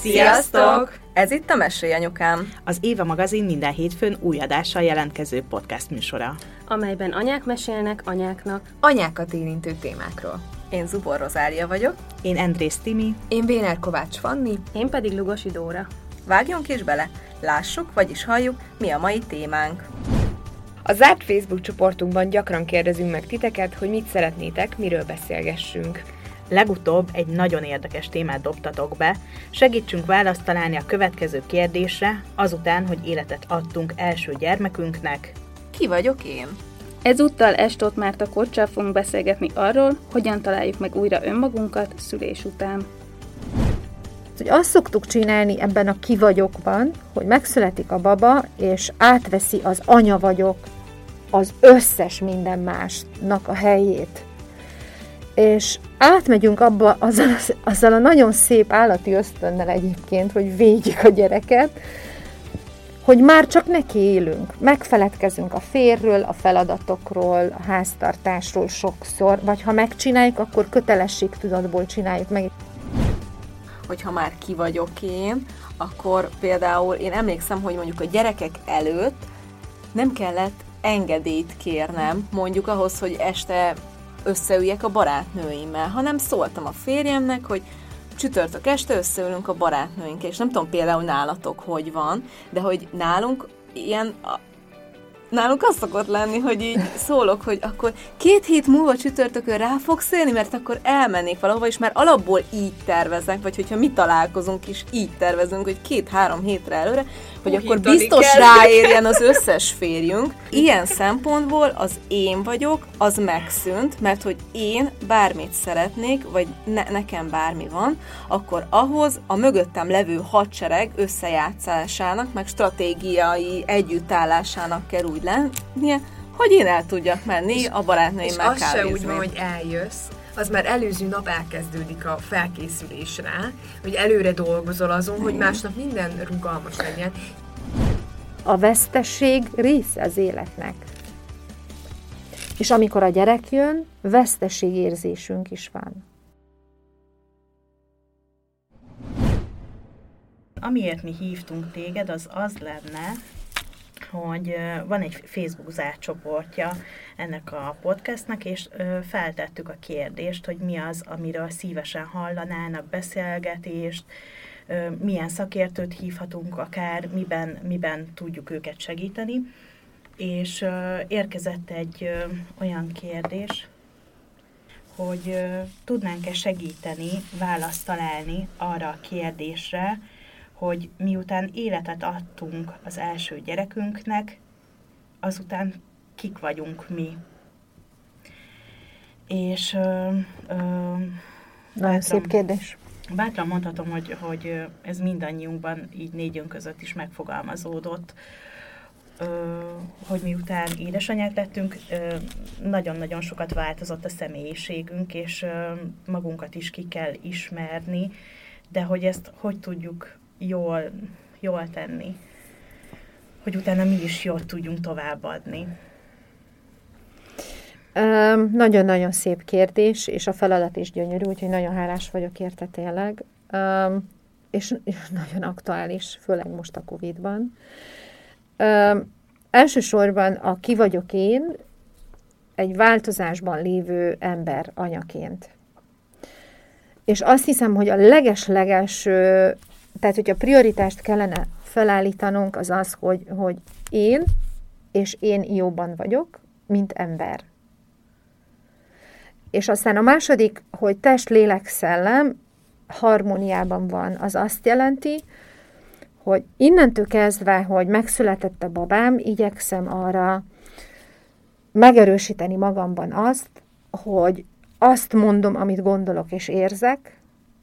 Sziasztok! Ez itt a Mesélj Anyukám. Az Éva magazin minden hétfőn új adással jelentkező podcast műsora. amelyben anyák mesélnek anyáknak. anyákat érintő témákról. Én Zubor Rozália vagyok. Én Andrész Timi, Én Béner Kovács Fanni, Én pedig Lugosi Dóra. Vágjunk is bele, lássuk, vagyis halljuk, mi a mai témánk. A zárt Facebook csoportunkban gyakran kérdezünk meg titeket, hogy mit szeretnétek, miről beszélgessünk. Legutóbb egy nagyon érdekes témát dobtatok be, segítsünk választ találni a következő kérdésre, azután, hogy életet adtunk első gyermekünknek, Ki vagyok én? Ezúttal Estot Márta Kocsal fogunk beszélgetni arról, hogyan találjuk meg újra önmagunkat szülés után. hogy azt szoktuk csinálni ebben a ki vagyokban, hogy megszületik a baba, és átveszi az anya vagyok az összes minden másnak a helyét. És átmegyünk abba azzal, azzal a nagyon szép állati ösztönnel egyébként, hogy védjük a gyereket, hogy már csak neki élünk. Megfeledkezünk a férről, a feladatokról, a háztartásról sokszor, vagy ha megcsináljuk, akkor kötelességtudatból csináljuk meg. Hogyha már ki vagyok én, akkor például én emlékszem, hogy mondjuk a gyerekek előtt nem kellett engedélyt kérnem, mondjuk ahhoz, hogy este összeüljek a barátnőimmel, hanem szóltam a férjemnek, hogy csütörtök este összeülünk a barátnőinkkel, és nem tudom például nálatok hogy van, de hogy nálunk ilyen Nálunk az szokott lenni, hogy így szólok, hogy akkor két hét múlva csütörtökön rá fogsz élni, mert akkor elmennék valahova, és már alapból így terveznek, vagy hogyha mi találkozunk is, így tervezünk, hogy két-három hétre előre, hogy akkor biztos kell ráérjen az összes férjünk. Ilyen szempontból az én vagyok, az megszűnt, mert hogy én bármit szeretnék, vagy ne, nekem bármi van, akkor ahhoz a mögöttem levő hadsereg összejátszásának, meg stratégiai együttállásának kell úgy lennie, hogy én el tudjak menni a és barátnőimmel az se úgy kávézni. van, hogy eljössz, az már előző nap elkezdődik a felkészülés rá, hogy előre dolgozol azon, hogy másnap minden rugalmas legyen. A vesztesség része az életnek. És amikor a gyerek jön, veszteségérzésünk is van. Amiért mi hívtunk téged, az az lenne, hogy van egy Facebook zárt ennek a podcastnak, és feltettük a kérdést, hogy mi az, amiről szívesen hallanának beszélgetést, milyen szakértőt hívhatunk akár, miben, miben tudjuk őket segíteni. És érkezett egy olyan kérdés, hogy tudnánk-e segíteni, választ találni arra a kérdésre, hogy miután életet adtunk az első gyerekünknek, azután kik vagyunk mi. És ö, ö, Nagyon szép kérdés. Bátran mondhatom, hogy, hogy ez mindannyiunkban így négyünk között is megfogalmazódott, hogy miután édesanyák lettünk, nagyon-nagyon sokat változott a személyiségünk, és magunkat is ki kell ismerni, de hogy ezt hogy tudjuk jól, jól tenni, hogy utána mi is jól tudjunk továbbadni. Nagyon-nagyon szép kérdés, és a feladat is gyönyörű, úgyhogy nagyon hálás vagyok érte tényleg. És nagyon aktuális, főleg most a Covid-ban. Öm, Elsősorban a ki vagyok én, egy változásban lévő ember anyaként. És azt hiszem, hogy a leges-leges, tehát hogyha prioritást kellene felállítanunk, az az, hogy, hogy én, és én jóban vagyok, mint ember. És aztán a második, hogy test, lélek, szellem harmóniában van, az azt jelenti, hogy innentől kezdve, hogy megszületett a babám, igyekszem arra megerősíteni magamban azt, hogy azt mondom, amit gondolok és érzek,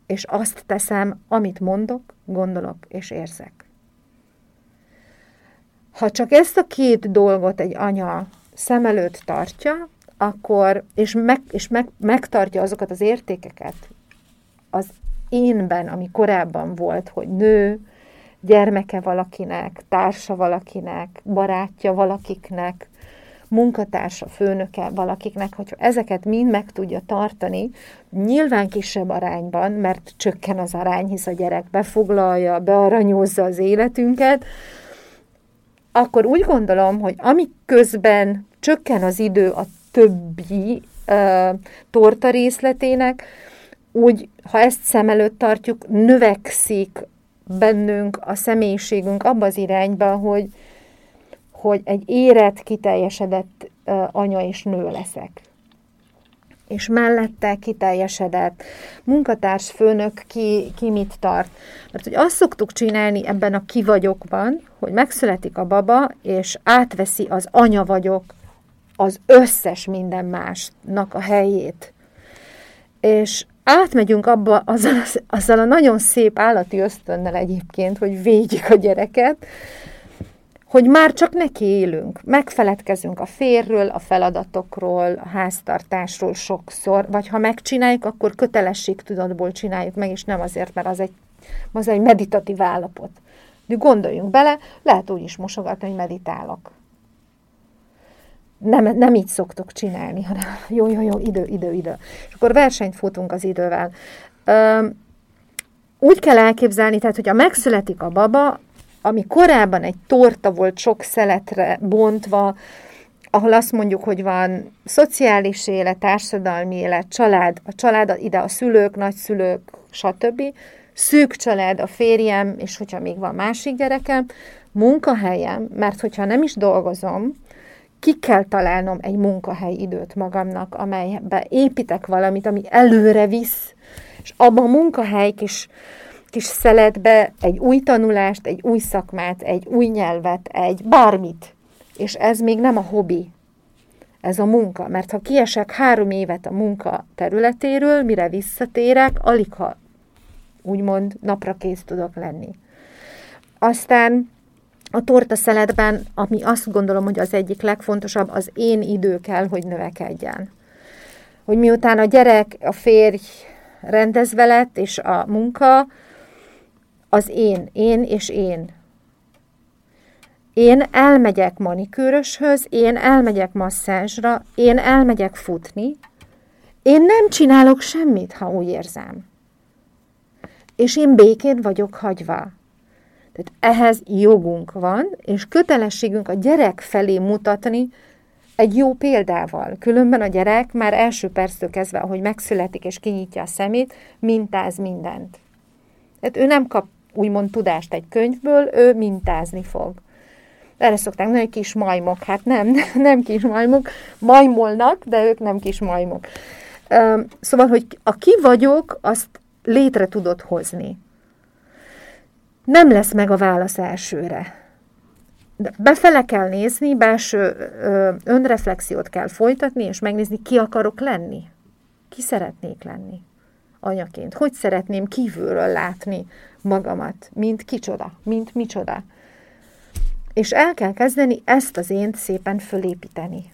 és azt teszem, amit mondok, gondolok és érzek. Ha csak ezt a két dolgot egy anya szem előtt tartja, akkor, és, meg, és meg, megtartja azokat az értékeket az énben, ami korábban volt, hogy nő, gyermeke valakinek, társa valakinek, barátja valakiknek, munkatársa, főnöke valakiknek, hogyha ezeket mind meg tudja tartani, nyilván kisebb arányban, mert csökken az arány, hisz a gyerek befoglalja, bearanyozza az életünket, akkor úgy gondolom, hogy ami közben csökken az idő a többi uh, torta részletének, úgy, ha ezt szem előtt tartjuk, növekszik bennünk a személyiségünk abba az irányba, hogy, hogy egy érett, kiteljesedett uh, anya és nő leszek. És mellette kiteljesedett munkatárs, főnök ki, ki mit tart. Mert hogy azt szoktuk csinálni ebben a ki vagyokban, hogy megszületik a baba, és átveszi az anya vagyok az összes minden másnak a helyét. És átmegyünk abba azzal, azzal a nagyon szép állati ösztönnel egyébként, hogy védjük a gyereket, hogy már csak neki élünk. Megfeledkezünk a férről, a feladatokról, a háztartásról sokszor, vagy ha megcsináljuk, akkor kötelességtudatból csináljuk meg, és nem azért, mert az egy, az egy meditatív állapot. De gondoljunk bele, lehet úgy is mosogatni, hogy meditálok. Nem, nem így szoktuk csinálni, hanem jó, jó, jó, idő, idő, idő. És akkor versenyt futunk az idővel. Üm, úgy kell elképzelni, tehát, hogyha megszületik a baba, ami korábban egy torta volt sok szeletre bontva, ahol azt mondjuk, hogy van szociális élet, társadalmi élet, család, a család, ide a szülők, nagyszülők, stb. Szűk család, a férjem, és hogyha még van másik gyerekem, munkahelyem, mert hogyha nem is dolgozom, ki kell találnom egy munkahely időt magamnak, amelybe építek valamit, ami előre visz, és abban a munkahely kis kis szeletbe egy új tanulást, egy új szakmát, egy új nyelvet, egy bármit. És ez még nem a hobbi, ez a munka. Mert ha kiesek három évet a munka területéről, mire visszatérek, alig ha úgymond napra kész tudok lenni. Aztán a torta szeletben, ami azt gondolom, hogy az egyik legfontosabb, az én idő kell, hogy növekedjen. Hogy miután a gyerek, a férj rendezve lett, és a munka, az én, én és én. Én elmegyek manikűröshöz, én elmegyek masszázsra, én elmegyek futni, én nem csinálok semmit, ha úgy érzem. És én békén vagyok hagyva. Tehát ehhez jogunk van, és kötelességünk a gyerek felé mutatni egy jó példával. Különben a gyerek már első perctől kezdve, ahogy megszületik és kinyitja a szemét, mintáz mindent. Tehát ő nem kap úgymond tudást egy könyvből, ő mintázni fog. Erre szokták mondani, hogy kis majmok. Hát nem, nem kis majmok, majmolnak, de ők nem kis majmok. Szóval, hogy a ki vagyok, azt létre tudod hozni. Nem lesz meg a válasz elsőre. Befele kell nézni, belső önreflexiót kell folytatni, és megnézni, ki akarok lenni. Ki szeretnék lenni anyaként. Hogy szeretném kívülről látni magamat, mint kicsoda, mint micsoda. És el kell kezdeni ezt az ént szépen fölépíteni.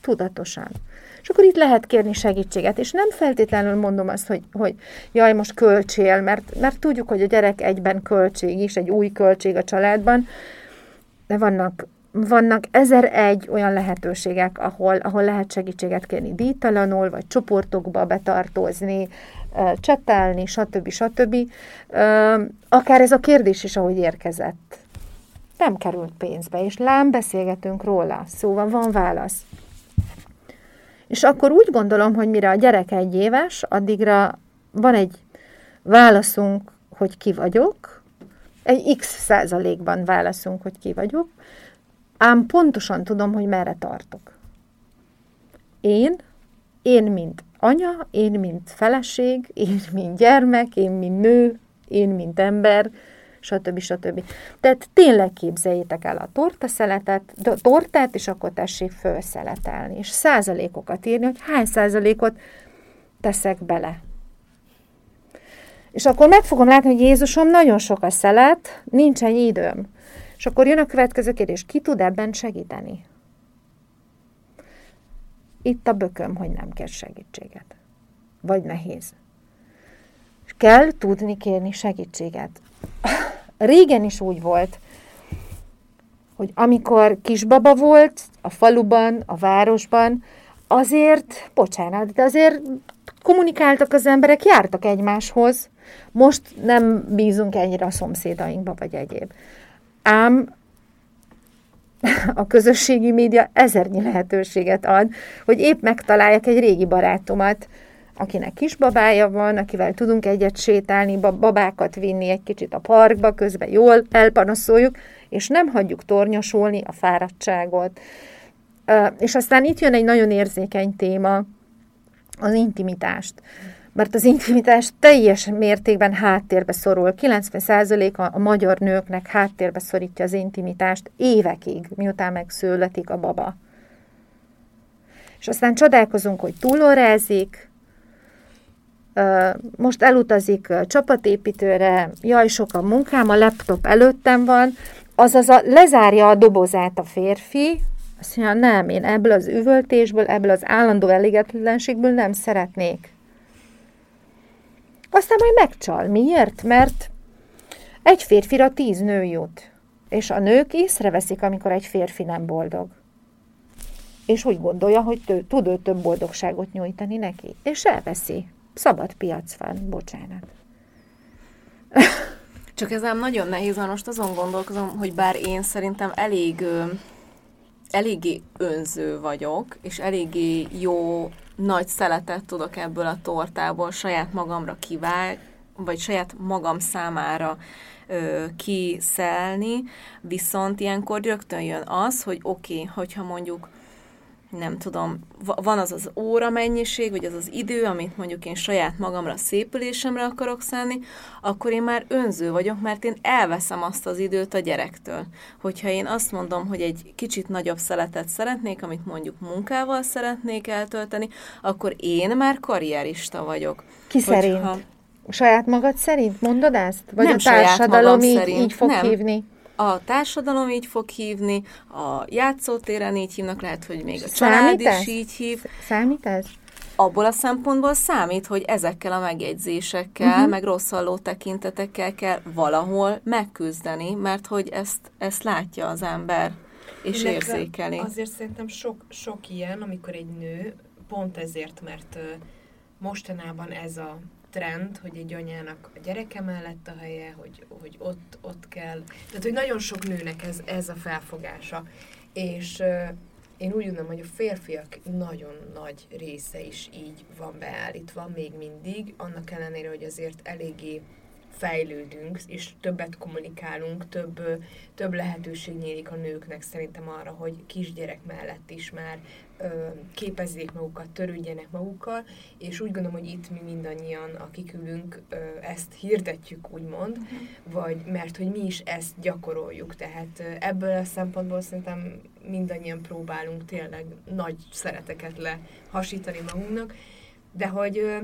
Tudatosan. És akkor itt lehet kérni segítséget, és nem feltétlenül mondom azt, hogy, hogy jaj, most költsél, mert, mert tudjuk, hogy a gyerek egyben költség is, egy új költség a családban, de vannak, vannak ezer egy olyan lehetőségek, ahol, ahol lehet segítséget kérni díjtalanul, vagy csoportokba betartozni, csetelni, stb. stb. Akár ez a kérdés is, ahogy érkezett. Nem került pénzbe, és lám beszélgetünk róla, szóval van válasz. És akkor úgy gondolom, hogy mire a gyerek egy éves, addigra van egy válaszunk, hogy ki vagyok, egy x százalékban válaszunk, hogy ki vagyok, ám pontosan tudom, hogy merre tartok. Én, én mint anya, én, mint feleség, én, mint gyermek, én, mint nő, én, mint ember, stb. stb. Tehát tényleg képzeljétek el a tortaszeletet, tortát, és akkor tessék felszeletelni, és százalékokat írni, hogy hány százalékot teszek bele. És akkor meg fogom látni, hogy Jézusom, nagyon sok a szelet, nincsen időm. És akkor jön a következő kérdés, ki tud ebben segíteni? Itt a bököm, hogy nem kér segítséget. Vagy nehéz. És kell tudni kérni segítséget. Régen is úgy volt, hogy amikor kisbaba volt a faluban, a városban, azért, bocsánat, de azért kommunikáltak az emberek, jártak egymáshoz. Most nem bízunk ennyire a szomszédainkba, vagy egyéb. Ám a közösségi média ezernyi lehetőséget ad, hogy épp megtaláljak egy régi barátomat, akinek kisbabája van, akivel tudunk egyet sétálni, babákat vinni egy kicsit a parkba, közben jól elpanaszoljuk, és nem hagyjuk tornyosulni a fáradtságot. És aztán itt jön egy nagyon érzékeny téma, az intimitást. Mert az intimitás teljes mértékben háttérbe szorul. 90% a, magyar nőknek háttérbe szorítja az intimitást évekig, miután megszületik a baba. És aztán csodálkozunk, hogy túlórázik, most elutazik csapatépítőre, jaj, sok a munkám, a laptop előttem van, azaz a, lezárja a dobozát a férfi, azt mondja, nem, én ebből az üvöltésből, ebből az állandó elégedetlenségből nem szeretnék. Aztán majd megcsal. Miért? Mert egy férfira tíz nő jut. És a nők észreveszik, amikor egy férfi nem boldog. És úgy gondolja, hogy tő, tud ő több boldogságot nyújtani neki. És elveszi. Szabad piac van, bocsánat. Csak ez nem nagyon nehéz, mert most azon gondolkozom, hogy bár én szerintem elég, eléggé önző vagyok, és eléggé jó nagy szeletet tudok ebből a tortából saját magamra kivág, vagy saját magam számára ö, kiszelni, viszont ilyenkor rögtön jön az, hogy oké, okay, hogyha mondjuk nem tudom, van az az óra mennyiség, vagy az az idő, amit mondjuk én saját magamra szépülésemre akarok szállni, akkor én már önző vagyok, mert én elveszem azt az időt a gyerektől. Hogyha én azt mondom, hogy egy kicsit nagyobb szeletet szeretnék, amit mondjuk munkával szeretnék eltölteni, akkor én már karrierista vagyok. Ki Hogyha... szerint? Saját magad szerint mondod ezt? Vagy nem a társadalom így, szerint. így fog nem. hívni? A társadalom így fog hívni, a játszótéren így hívnak, lehet, hogy még a család is így hív. Számít ez? Abból a szempontból számít, hogy ezekkel a megjegyzésekkel, uh-huh. meg rosszalló tekintetekkel kell valahol megküzdeni, mert hogy ezt, ezt látja az ember, és Illetve érzékeli. Azért szerintem sok, sok ilyen, amikor egy nő, pont ezért, mert mostanában ez a trend, hogy egy anyának a gyereke mellett a helye, hogy, hogy ott, ott kell. Tehát, hogy nagyon sok nőnek ez, ez a felfogása. És uh, én úgy gondolom, hogy a férfiak nagyon nagy része is így van beállítva, még mindig, annak ellenére, hogy azért eléggé fejlődünk, és többet kommunikálunk, több, több lehetőség nyílik a nőknek szerintem arra, hogy kisgyerek mellett is már ö, képezzék magukat, törődjenek magukkal, és úgy gondolom, hogy itt mi mindannyian, akik ülünk, ö, ezt hirdetjük, úgymond, uh-huh. vagy mert hogy mi is ezt gyakoroljuk, tehát ö, ebből a szempontból szerintem mindannyian próbálunk tényleg nagy szereteket lehasítani magunknak, de hogy ö,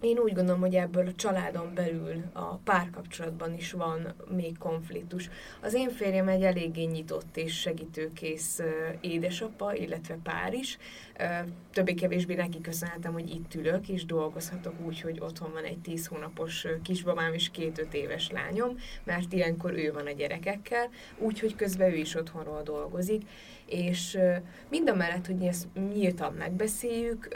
én úgy gondolom, hogy ebből a családon belül a párkapcsolatban is van még konfliktus. Az én férjem egy eléggé nyitott és segítőkész édesapa, illetve pár is. Többé-kevésbé neki köszönhetem, hogy itt ülök és dolgozhatok úgy, hogy otthon van egy 10 hónapos kisbabám és két öt éves lányom, mert ilyenkor ő van a gyerekekkel, úgyhogy közben ő is otthonról dolgozik. És mind a mellett, hogy ezt nyíltan megbeszéljük,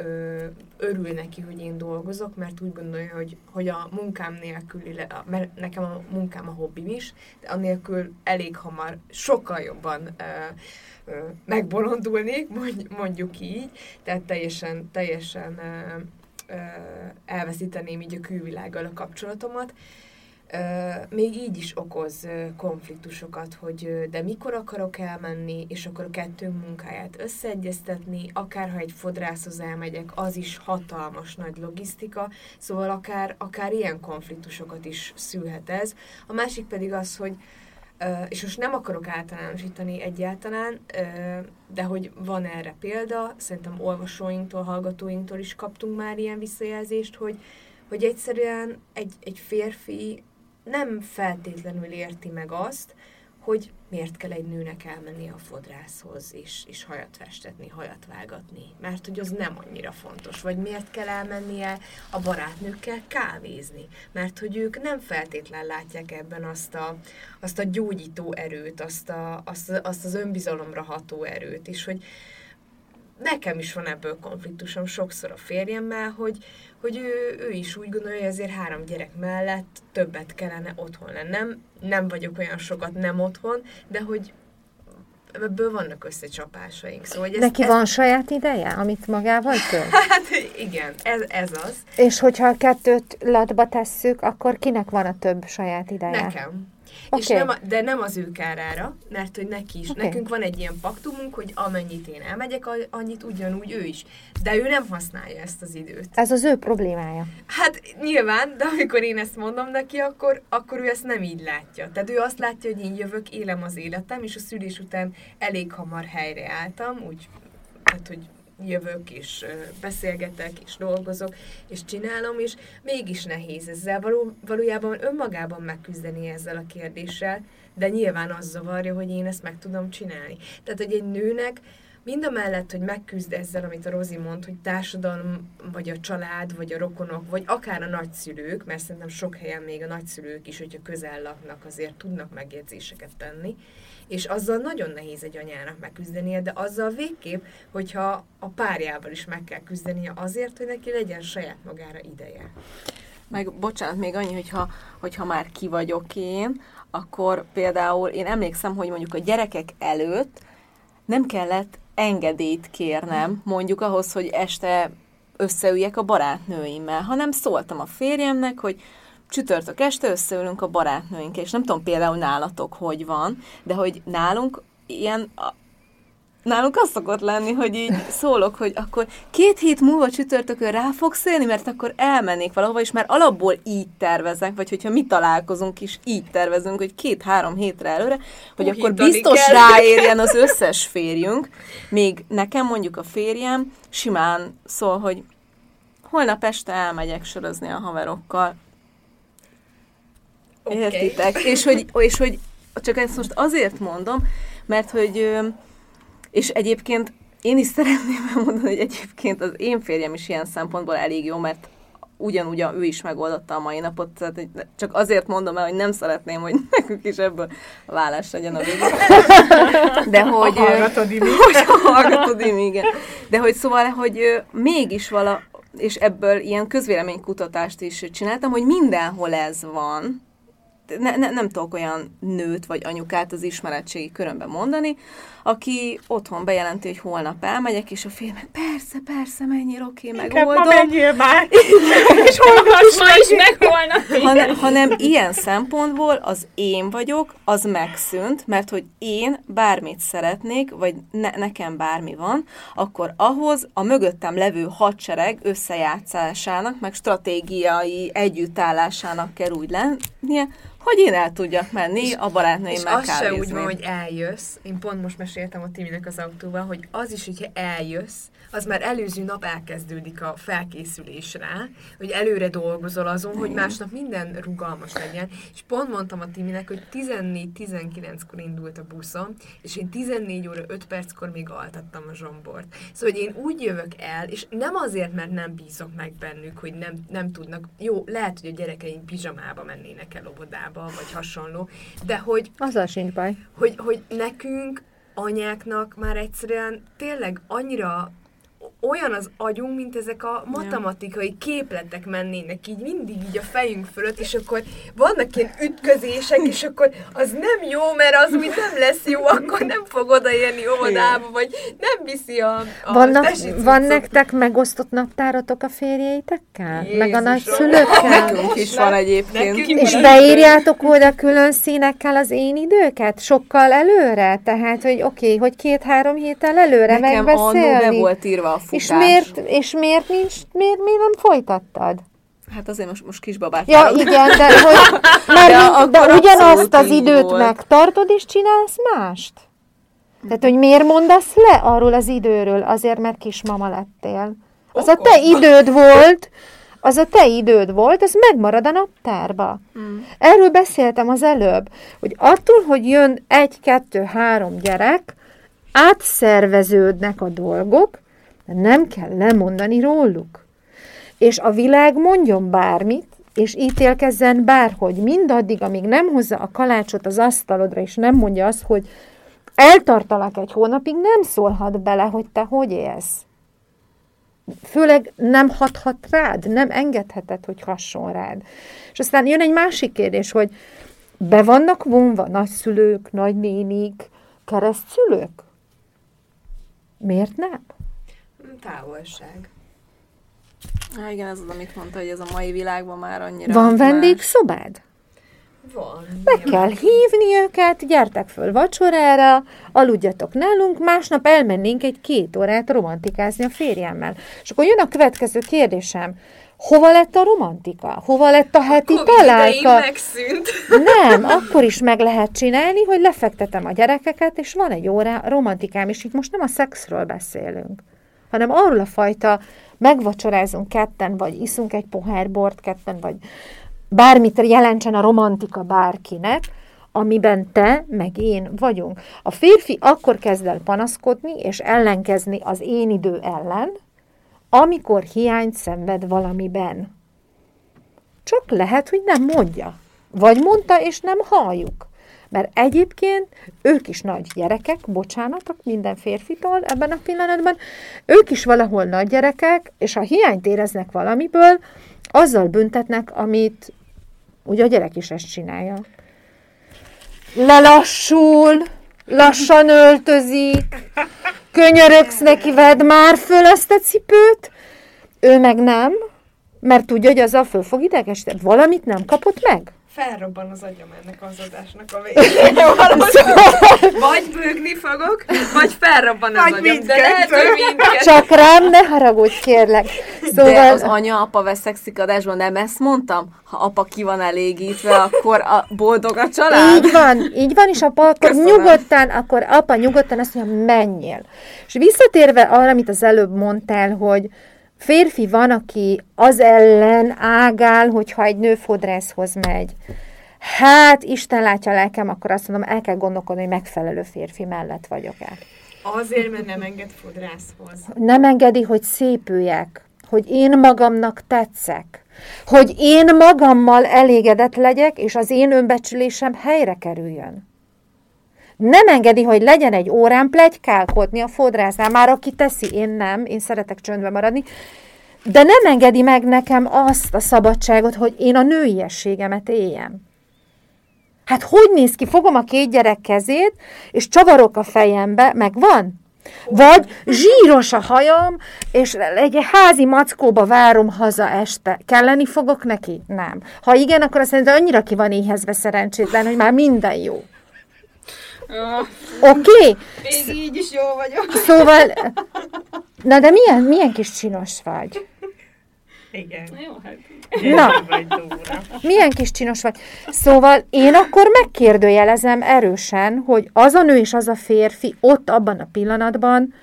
örül neki, hogy én dolgozok, mert úgy gondolja, hogy, hogy a munkám nélkül, mert nekem a munkám a hobbim is, de annélkül elég hamar, sokkal jobban megbolondulnék, mondjuk így, tehát teljesen, teljesen elveszíteném így a külvilággal a kapcsolatomat, még így is okoz konfliktusokat, hogy de mikor akarok elmenni, és akkor a kettő munkáját összeegyeztetni, akár ha egy fodrászhoz elmegyek, az is hatalmas nagy logisztika, szóval akár, akár ilyen konfliktusokat is szülhet ez. A másik pedig az, hogy és most nem akarok általánosítani egyáltalán, de hogy van erre példa, szerintem olvasóinktól, hallgatóinktól is kaptunk már ilyen visszajelzést, hogy, hogy egyszerűen egy, egy férfi nem feltétlenül érti meg azt, hogy miért kell egy nőnek elmenni a fodrászhoz, és, és hajat festetni, hajat vágatni, mert hogy az nem annyira fontos. Vagy miért kell elmennie a barátnőkkel kávézni, mert hogy ők nem feltétlen látják ebben azt a, azt a gyógyító erőt, azt, a, azt, azt az önbizalomra ható erőt, és hogy nekem is van ebből konfliktusom sokszor a férjemmel, hogy, hogy ő, ő is úgy gondolja, hogy azért három gyerek mellett többet kellene otthon lennem. Nem vagyok olyan sokat nem otthon, de hogy ebből vannak összecsapásaink. Szóval, hogy ez, Neki ez... van saját ideje, amit magával tölt? Hát igen, ez, ez az. És hogyha a kettőt latba tesszük, akkor kinek van a több saját ideje? Nekem. Okay. És nem de nem az ő kárára, mert hogy neki is. Okay. Nekünk van egy ilyen paktumunk, hogy amennyit én elmegyek, annyit ugyanúgy ő is. De ő nem használja ezt az időt. Ez az ő problémája. Hát nyilván, de amikor én ezt mondom neki, akkor, akkor ő ezt nem így látja. Tehát ő azt látja, hogy én jövök, élem az életem, és a szülés után elég hamar helyreálltam, úgy, hát, hogy jövök, és beszélgetek, és dolgozok, és csinálom, és mégis nehéz ezzel való, valójában önmagában megküzdeni ezzel a kérdéssel, de nyilván az zavarja, hogy én ezt meg tudom csinálni. Tehát, hogy egy nőnek mind a mellett, hogy megküzd ezzel, amit a Rozi mond, hogy társadalom, vagy a család, vagy a rokonok, vagy akár a nagyszülők, mert szerintem sok helyen még a nagyszülők is, hogyha közel laknak, azért tudnak megjegyzéseket tenni, és azzal nagyon nehéz egy anyának megküzdenie, de azzal végképp, hogyha a párjával is meg kell küzdenie azért, hogy neki legyen saját magára ideje. Meg bocsánat, még annyi, hogyha, hogyha már ki vagyok én, akkor például én emlékszem, hogy mondjuk a gyerekek előtt nem kellett engedélyt kérnem, mondjuk ahhoz, hogy este összeüljek a barátnőimmel, hanem szóltam a férjemnek, hogy csütörtök este összeülünk a barátnőink, és nem tudom például nálatok hogy van, de hogy nálunk ilyen nálunk az szokott lenni, hogy így szólok, hogy akkor két hét múlva csütörtökön rá fogsz élni, mert akkor elmennék valahova, és már alapból így tervezek, vagy hogyha mi találkozunk is, így tervezünk, hogy két-három hétre előre, hogy Hú, akkor biztos kell. ráérjen az összes férjünk, még nekem mondjuk a férjem simán szól, hogy holnap este elmegyek sörözni a haverokkal, Okay. Értitek? És hogy, és hogy csak ezt most azért mondom, mert hogy, és egyébként én is szeretném elmondani, hogy egyébként az én férjem is ilyen szempontból elég jó, mert ugyanúgy ő is megoldotta a mai napot, tehát csak azért mondom el, hogy nem szeretném, hogy nekünk is ebből vállás legyen a végén. De hogy... A hallgatod, Imi. Hogy hallgatod, Imi, igen. De hogy szóval, hogy mégis vala, és ebből ilyen közvéleménykutatást is csináltam, hogy mindenhol ez van, ne, ne, nem tudok olyan nőt vagy anyukát az ismeretségi körömben mondani, aki otthon bejelenti, hogy holnap elmegyek, és a film meg persze, persze, mennyire oké, okay, megoldom. Ma menjél már! és holnap ma is, meg holnap. Hanem, hanem ilyen szempontból az én vagyok, az megszűnt, mert hogy én bármit szeretnék, vagy ne, nekem bármi van, akkor ahhoz a mögöttem levő hadsereg összejátszásának, meg stratégiai együttállásának kell úgy lennie, hogy én el tudjak menni a barátnőimmel És az se úgy van, hogy eljössz. Én pont most meséltem a Timinek az autóban, hogy az is, hogyha eljössz, az már előző nap elkezdődik a felkészülés rá, hogy előre dolgozol azon, hogy másnap minden rugalmas legyen. És pont mondtam a Timinek, hogy 14-19-kor indult a buszom, és én 14 óra 5 perckor még altattam a zsombort. Szóval, hogy én úgy jövök el, és nem azért, mert nem bízok meg bennük, hogy nem, nem tudnak, jó, lehet, hogy a gyerekeim pizsamába mennének el óvodába, vagy hasonló, de hogy... Azzal sincs baj. Hogy, hogy nekünk anyáknak már egyszerűen tényleg annyira olyan az agyunk, mint ezek a matematikai képletek mennének így mindig így a fejünk fölött, és akkor vannak ilyen ütközések, és akkor az nem jó, mert az, mi nem lesz jó, akkor nem fog odaérni óvodába, vagy nem viszi a, a Vannak, Van nektek megosztott naptáratok a férjeitekkel? Jézus, meg a nagyszülőkkel? Nekünk is van egyébként. Nekünk és beírjátok oda külön színekkel az én időket? Sokkal előre? Tehát, hogy oké, okay, hogy két-három héttel előre Nekem megbeszélni? Nekem be volt írva a futás. És miért, és miért nincs, miért, miért nem folytattad? Hát azért most, most kisbabát Ja, várok. igen, de, hogy, mert, de, de ugyanazt az időt volt. megtartod, és csinálsz mást? Tehát, hogy miért mondasz le arról az időről? Azért, mert kismama lettél. Az a te időd volt, az a te időd volt, az megmarad a naptárba. Mm. Erről beszéltem az előbb, hogy attól, hogy jön egy, kettő, három gyerek, átszerveződnek a dolgok, nem kell lemondani róluk. És a világ mondjon bármit, és ítélkezzen bárhogy, mindaddig, amíg nem hozza a kalácsot az asztalodra, és nem mondja azt, hogy eltartalak egy hónapig, nem szólhat bele, hogy te hogy élsz. Főleg nem hathat rád, nem engedheted, hogy hasson rád. És aztán jön egy másik kérdés, hogy be vannak vonva nagyszülők, nagynénik, keresztszülők? Miért nem? Távolság. Há, igen, ez az, amit mondta, hogy ez a mai világban már annyira Van vendégszobád? Van. Meg kell hívni őket, gyertek föl vacsorára, aludjatok nálunk, másnap elmennénk egy két órát romantikázni a férjemmel. És akkor jön a következő kérdésem. Hova lett a romantika? Hova lett a heti idején találka? megszűnt. Nem, akkor is meg lehet csinálni, hogy lefektetem a gyerekeket, és van egy órá romantikám, és itt most nem a szexről beszélünk, hanem arról a fajta megvacsorázunk ketten, vagy iszunk egy pohár bort ketten, vagy bármit jelentsen a romantika bárkinek, amiben te meg én vagyunk. A férfi akkor kezd el panaszkodni és ellenkezni az én idő ellen, amikor hiányt szenved valamiben. Csak lehet, hogy nem mondja. Vagy mondta, és nem halljuk. Mert egyébként ők is nagy gyerekek, bocsánatok minden férfitól ebben a pillanatban, ők is valahol nagy gyerekek, és ha hiányt éreznek valamiből, azzal büntetnek, amit ugye a gyerek is ezt csinálja. Lelassul, lassan öltözik, könyörögsz neki, vedd már föl ezt a cipőt, ő meg nem, mert tudja, hogy azzal föl fog idegesíteni. Valamit nem kapott meg. Felrobban az agyam ennek az adásnak a végén. Valahogy vagy bőgni fogok, vagy felrobban az Vagy agyam. De lehet, hogy mindkettő. Csak rám ne haragudj, kérlek. De Szóval, az anya-apa veszekszik adásban, nem ezt mondtam? Ha apa ki van elégítve, akkor a boldog a család? így van, így van, és apa akkor Köszönöm. nyugodtan, akkor apa nyugodtan azt mondja, menjél. És visszatérve arra, amit az előbb mondtál, hogy férfi van, aki az ellen ágál, hogyha egy nő fodrászhoz megy. Hát, Isten látja a lelkem, akkor azt mondom, el kell gondolkodni, hogy megfelelő férfi mellett vagyok-e. Azért, mert nem enged fodrászhoz. nem engedi, hogy szépüljek, hogy én magamnak tetszek, hogy én magammal elégedett legyek, és az én önbecsülésem helyre kerüljön. Nem engedi, hogy legyen egy órán plegykálkodni a fodrásznál, már aki teszi, én nem, én szeretek csöndbe maradni, de nem engedi meg nekem azt a szabadságot, hogy én a nőiességemet éljem. Hát hogy néz ki? Fogom a két gyerek kezét, és csavarok a fejembe, meg van? Vagy zsíros a hajam, és egy házi mackóba várom haza este. Kelleni fogok neki? Nem. Ha igen, akkor azt mondja, annyira ki van éhezve szerencsétlen, hogy már minden jó. Oké? Okay? Még így is jó vagyok. Szóval, na de milyen, milyen kis csinos vagy? Igen. Jó, hát. Na. Milyen kis csinos vagy. Szóval én akkor megkérdőjelezem erősen, hogy az a nő és az a férfi ott abban a pillanatban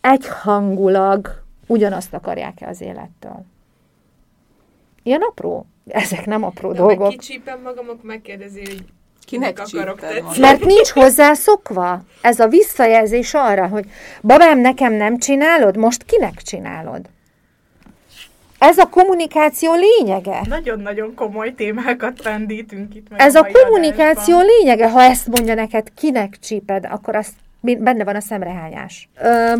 egyhangulag ugyanazt akarják-e az élettől. Ilyen apró? Ezek nem apró De meg dolgok. kicsípem magam, akkor megkérdezi, hogy Kinek akarok tetszeni. Mert nincs hozzá szokva. Ez a visszajelzés arra, hogy babám, nekem nem csinálod, most kinek csinálod? Ez a kommunikáció lényege. Nagyon-nagyon komoly témákat pendítünk itt meg Ez a mai kommunikáció adásban. lényege. Ha ezt mondja neked, kinek csíped, akkor azt benne van a szemrehányás. Ö,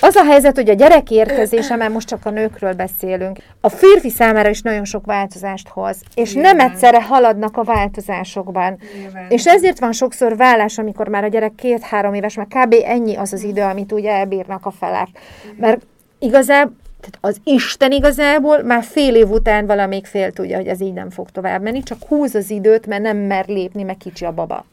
az a helyzet, hogy a gyerek érkezése, mert most csak a nőkről beszélünk, a férfi számára is nagyon sok változást hoz, és nem Nyilván. egyszerre haladnak a változásokban. Nyilván. És ezért van sokszor vállás, amikor már a gyerek két-három éves, mert kb. ennyi az az idő, amit ugye elbírnak a felek. Mert igazából, tehát az Isten igazából már fél év után valamelyik fél tudja, hogy ez így nem fog tovább menni, csak húz az időt, mert nem mer lépni, meg kicsi a baba.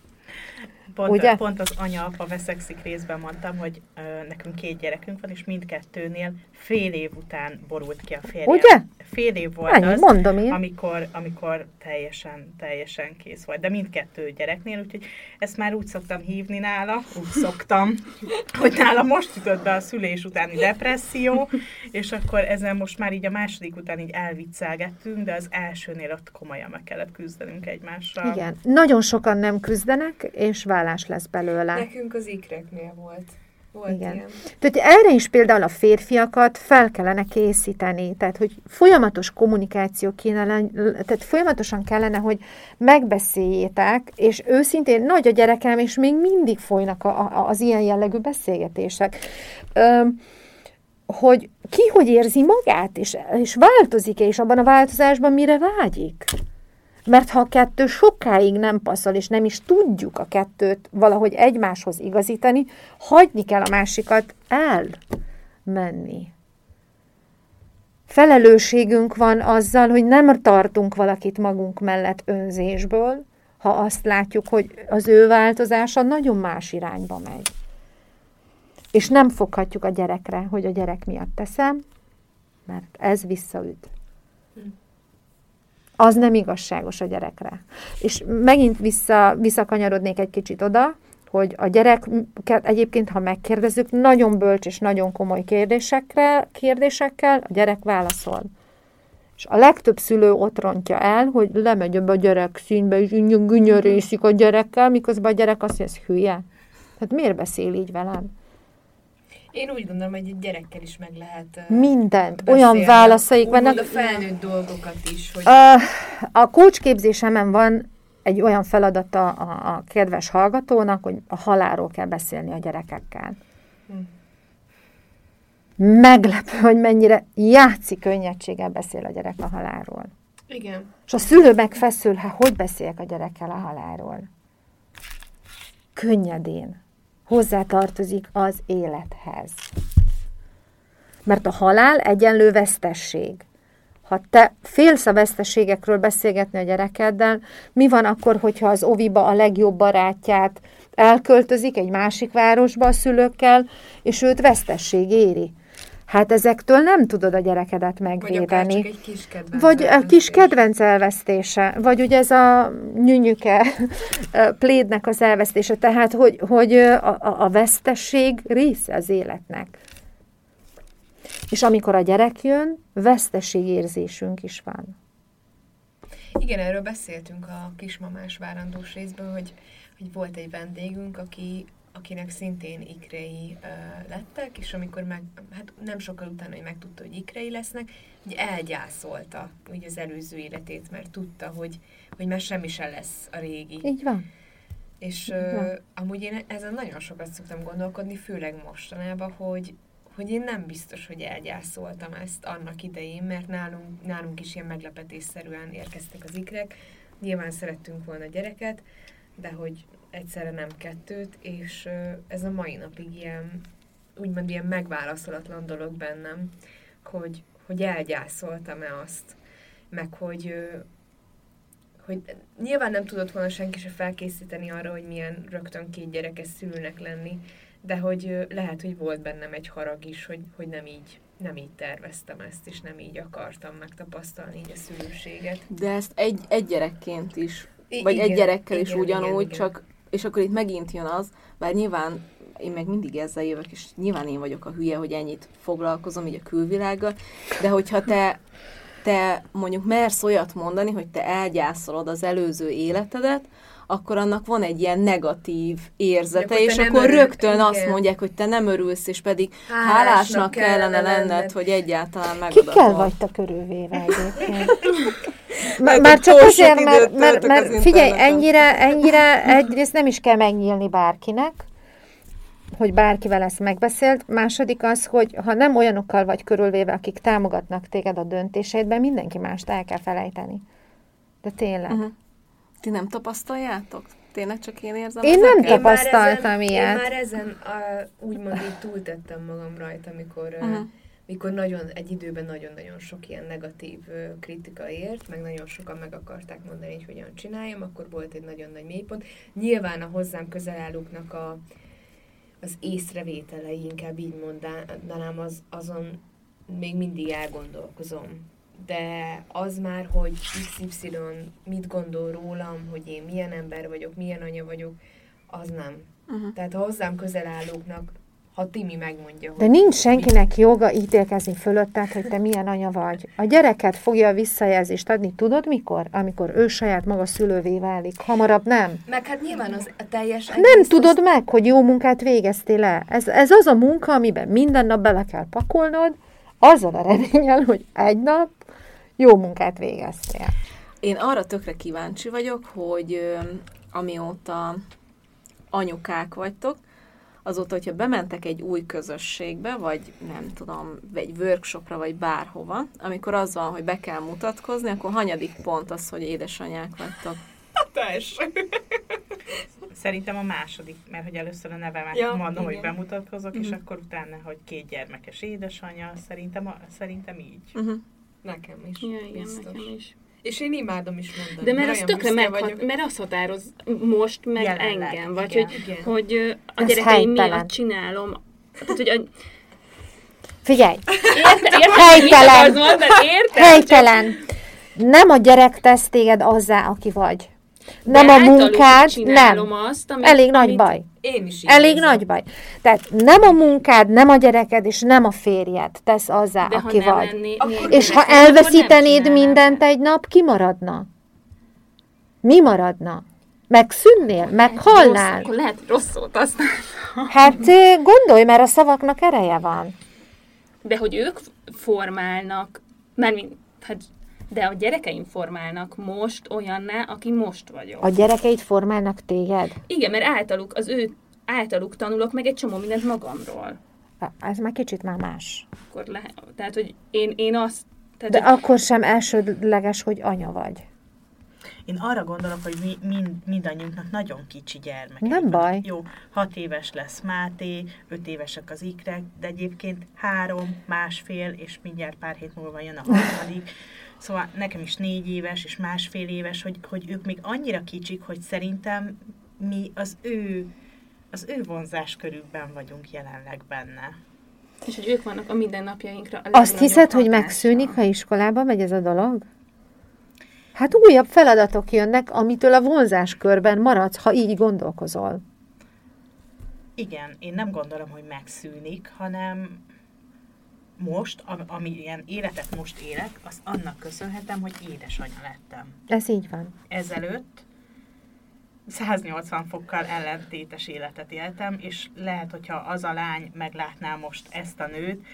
Pont, Ugye? pont az anya-apa veszekszik részben mondtam, hogy ö, nekünk két gyerekünk van, és mindkettőnél fél év után borult ki a férjem. Ugye? Fél év volt Ennyi, az, mondom én. amikor, amikor teljesen, teljesen kész volt. De mindkettő gyereknél, úgyhogy ezt már úgy szoktam hívni nála, úgy szoktam, hogy nála most jutott be a szülés utáni depresszió, és akkor ezen most már így a második után így elviccelgettünk, de az elsőnél ott komolyan meg kellett küzdenünk egymással. Igen. Nagyon sokan nem küzdenek, és vállás lesz belőle. Nekünk az ikreknél volt. Volt Igen. ilyen. Tehát erre is például a férfiakat fel kellene készíteni, tehát hogy folyamatos kommunikáció kéne, tehát folyamatosan kellene, hogy megbeszéljétek, és őszintén nagy a gyerekem, és még mindig folynak a, a, az ilyen jellegű beszélgetések. Öm, hogy ki hogy érzi magát, és, és változik-e, és abban a változásban mire vágyik. Mert ha a kettő sokáig nem passzol, és nem is tudjuk a kettőt valahogy egymáshoz igazítani, hagyni kell a másikat elmenni. Felelősségünk van azzal, hogy nem tartunk valakit magunk mellett önzésből, ha azt látjuk, hogy az ő változása nagyon más irányba megy. És nem foghatjuk a gyerekre, hogy a gyerek miatt teszem, mert ez visszaüt. Az nem igazságos a gyerekre. És megint vissza, visszakanyarodnék egy kicsit oda, hogy a gyereket egyébként, ha megkérdezzük, nagyon bölcs és nagyon komoly kérdésekre, kérdésekkel a gyerek válaszol. És a legtöbb szülő ott rontja el, hogy lemegy ebbe a gyerek színbe, és így günyörészik a gyerekkel, miközben a gyerek azt mondja, ez hülye. Hát miért beszél így velem? Én úgy gondolom, hogy egy gyerekkel is meg lehet uh, Mindent. beszélni. Olyan válaszaik vannak. a felnőtt dolgokat is, hogy A, a coachképzésemen van egy olyan feladata a, a kedves hallgatónak, hogy a halálról kell beszélni a gyerekekkel. Meglepő, hogy mennyire játszik könnyedséggel beszél a gyerek a halálról. igen. És a szülő megfeszül, hát hogy beszéljek a gyerekkel a halálról? Könnyedén. Hozzátartozik az élethez. Mert a halál egyenlő vesztesség. Ha te félsz a veszteségekről beszélgetni a gyerekeddel, mi van akkor, hogyha az oviba a legjobb barátját elköltözik egy másik városba a szülőkkel, és őt vesztesség éri? Hát ezektől nem tudod a gyerekedet Vagy megvédeni. csak egy kis kedvenc. Vagy a kis elvesztés. kedvenc elvesztése, vagy ugye ez a nyűnyüke plédnek az elvesztése, tehát hogy, hogy a, a, a vesztesség része az életnek. És amikor a gyerek jön, veszteségérzésünk is van. Igen, erről beszéltünk a kismamás várandós részből, hogy, hogy volt egy vendégünk, aki, akinek szintén ikrei uh, lettek, és amikor meg, hát nem sokkal utána, hogy megtudta, hogy ikrei lesznek, hogy elgyászolta úgy az előző életét, mert tudta, hogy, hogy már semmi se lesz a régi. Így van. És van. uh, amúgy én ezen nagyon sokat szoktam gondolkodni, főleg mostanában, hogy, hogy én nem biztos, hogy elgyászoltam ezt annak idején, mert nálunk, nálunk is ilyen meglepetésszerűen érkeztek az ikrek. Nyilván szerettünk volna gyereket, de hogy egyszerre nem kettőt, és ez a mai napig ilyen, úgymond ilyen megválaszolatlan dolog bennem, hogy, hogy elgyászoltam-e azt, meg hogy, hogy nyilván nem tudott volna senki se felkészíteni arra, hogy milyen rögtön két gyerekes szülőnek lenni, de hogy lehet, hogy volt bennem egy harag is, hogy, hogy nem így nem így terveztem ezt, és nem így akartam megtapasztalni így a szülőséget. De ezt egy, egy gyerekként is, vagy igen, egy gyerekkel is igen, ugyanúgy, igen, igen. csak, és akkor itt megint jön az, bár nyilván én meg mindig ezzel jövök, és nyilván én vagyok a hülye, hogy ennyit foglalkozom így a külvilággal, de hogyha te, te mondjuk mersz olyat mondani, hogy te elgyászolod az előző életedet, akkor annak van egy ilyen negatív érzete, akkor és akkor örül- rögtön igen. azt mondják, hogy te nem örülsz, és pedig Hálásnak hálásnak kellene lenned, lenned. hogy egyáltalán Kikkel megadatod. vagytok körülvéve egyébként? Mert Már, már csak azért, mert, mert, mert az figyelj, ennyire, ennyire egyrészt nem is kell megnyílni bárkinek, hogy bárkivel ezt megbeszélt. Második az, hogy ha nem olyanokkal vagy körülvéve, akik támogatnak téged a döntéseidben, mindenki mást el kell felejteni. De tényleg. Uh-huh. Ti nem tapasztaljátok? Tényleg csak én érzem Én nem ezeket? tapasztaltam. ezen, ilyet. Én már ezen a, úgymond így túltettem magam rajta, amikor uh, mikor nagyon, egy időben nagyon-nagyon sok ilyen negatív kritika ért, meg nagyon sokan meg akarták mondani, hogy hogyan csináljam, akkor volt egy nagyon nagy mélypont. Nyilván a hozzám közel állóknak a, az észrevételei, inkább így mondanám, az, azon még mindig elgondolkozom. De az már, hogy XY mit gondol rólam, hogy én milyen ember vagyok, milyen anya vagyok, az nem. Uh-huh. Tehát a hozzám közel állóknak ha Timi megmondja, hogy... De nincs senkinek joga ítélkezni fölötted, hogy te milyen anya vagy. A gyereket fogja a visszajelzést adni, tudod mikor? Amikor ő saját maga szülővé válik. Hamarabb nem. Meg hát nyilván az a teljes... Nem tudod meg, hogy jó munkát végeztél el. Ez, ez az a munka, amiben minden nap bele kell pakolnod, azzal a reményel, hogy egy nap jó munkát végeztél. Én arra tökre kíváncsi vagyok, hogy amióta anyukák vagytok, azóta, hogyha bementek egy új közösségbe, vagy nem tudom, egy workshopra, vagy bárhova, amikor az van, hogy be kell mutatkozni, akkor hanyadik pont az, hogy édesanyák vagytok? Teljesen. Szerintem a második, mert hogy először a nevemet Ja, mondom, igen. hogy bemutatkozok, és Mhm. akkor utána, hogy két gyermekes édesanyja, szerintem, a, szerintem így. Uh-huh. Nekem is. Ja, igen, biztos. nekem is. És én imádom is mondani. De mert az tökre meghat, mert az határoz most meg Jelenleg, engem, vagy igen, hogy, igen. hogy a Ez gyerekeim helytelen. miatt csinálom. Tehát, hogy a, Figyelj, érte, érte, Helytelen. Mondani? Értem? helytelen. Nem a gyerek tesz téged azzá, aki vagy. Nem a munkád, nem. Azt, amit, Elég nagy amit, baj. Én is így Elég érzem. nagy baj. Tehát nem a munkád, nem a gyereked, és nem a férjed tesz azzá, De aki vagy. nélkül És ha elveszítenéd mindent egy nap, ki maradna? Mi maradna? Megszűnnél? Meghalnál? Rossz, akkor lehet, rossz szót. Hát gondolj, mert a szavaknak ereje van. De hogy ők formálnak, mert hát, de a gyerekeim formálnak most olyanná, aki most vagyok. A gyerekeid formálnak téged? Igen, mert általuk, az ő általuk tanulok meg egy csomó mindent magamról. Ez már kicsit már más. Akkor lehet, tehát, hogy én, én azt, tehát, De hogy akkor sem elsődleges, hogy anya vagy. Én arra gondolok, hogy mi, mind, mindannyiunknak nagyon kicsi gyermek. Nem baj. Jó, hat éves lesz Máté, öt évesek az ikrek, de egyébként három, másfél, és mindjárt pár hét múlva jön a harmadik. Szóval nekem is négy éves és másfél éves, hogy, hogy ők még annyira kicsik, hogy szerintem mi az ő, az ő vonzáskörükben vagyunk jelenleg benne. és hogy ők vannak a mindennapjainkra. A Azt hiszed, hogy hatással. megszűnik, ha iskolába megy ez a dolog? Hát újabb feladatok jönnek, amitől a vonzáskörben maradsz, ha így gondolkozol. Igen, én nem gondolom, hogy megszűnik, hanem most, am- ami ilyen életet most élek, azt annak köszönhetem, hogy édesanyja lettem. Ez így van. Ezelőtt 180 fokkal ellentétes életet éltem, és lehet, hogyha az a lány meglátná most ezt a nőt,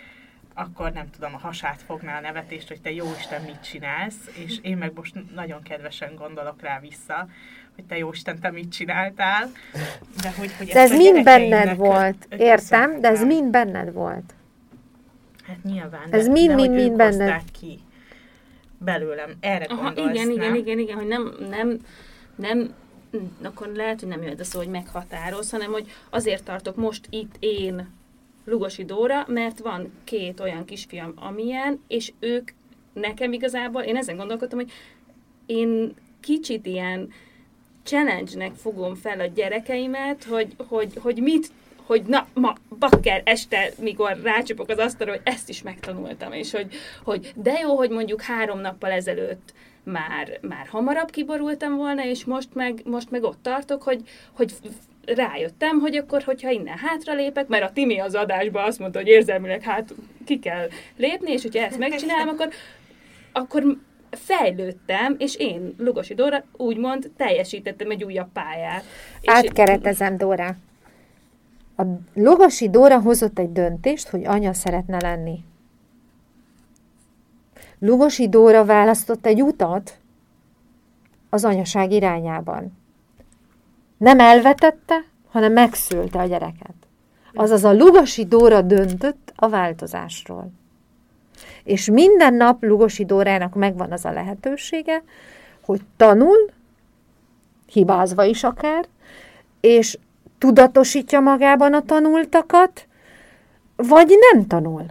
akkor nem tudom, a hasát fogná a nevetést, hogy te jóisten mit csinálsz, és én meg most nagyon kedvesen gondolok rá vissza, hogy te jóisten, te mit csináltál. De, hogy, hogy De ez mind benned volt, értem? De ez mind benned volt. Hát nyilván, Ez de, mind, de mind, hogy mind ők benned. hozták ki belőlem. Erre Aha, gondolsz, igen, igen, nem? igen, igen, hogy nem, nem, nem, akkor lehet, hogy nem jön a szó, hogy meghatároz, hanem hogy azért tartok most itt én Lugosi Dóra, mert van két olyan kisfiam, amilyen, és ők nekem igazából, én ezen gondolkodtam, hogy én kicsit ilyen challenge-nek fogom fel a gyerekeimet, hogy, hogy, hogy mit hogy na, ma bakker este, mikor rácsapok az asztalra, hogy ezt is megtanultam, és hogy, hogy de jó, hogy mondjuk három nappal ezelőtt már, már hamarabb kiborultam volna, és most meg, most meg ott tartok, hogy, hogy rájöttem, hogy akkor, hogyha innen hátra lépek, mert a Timi az adásban azt mondta, hogy érzelmileg hát ki kell lépni, és hogyha ezt megcsinálom, akkor, akkor fejlődtem, és én, Lugosi Dóra, úgymond teljesítettem egy újabb pályát. Átkeretezem, Dóra. A Logosi Dóra hozott egy döntést, hogy anya szeretne lenni. Lugosi Dóra választott egy utat az anyaság irányában. Nem elvetette, hanem megszülte a gyereket. Azaz a Lugosi Dóra döntött a változásról. És minden nap Lugosi Dórának megvan az a lehetősége, hogy tanul, hibázva is akár, és tudatosítja magában a tanultakat, vagy nem tanul.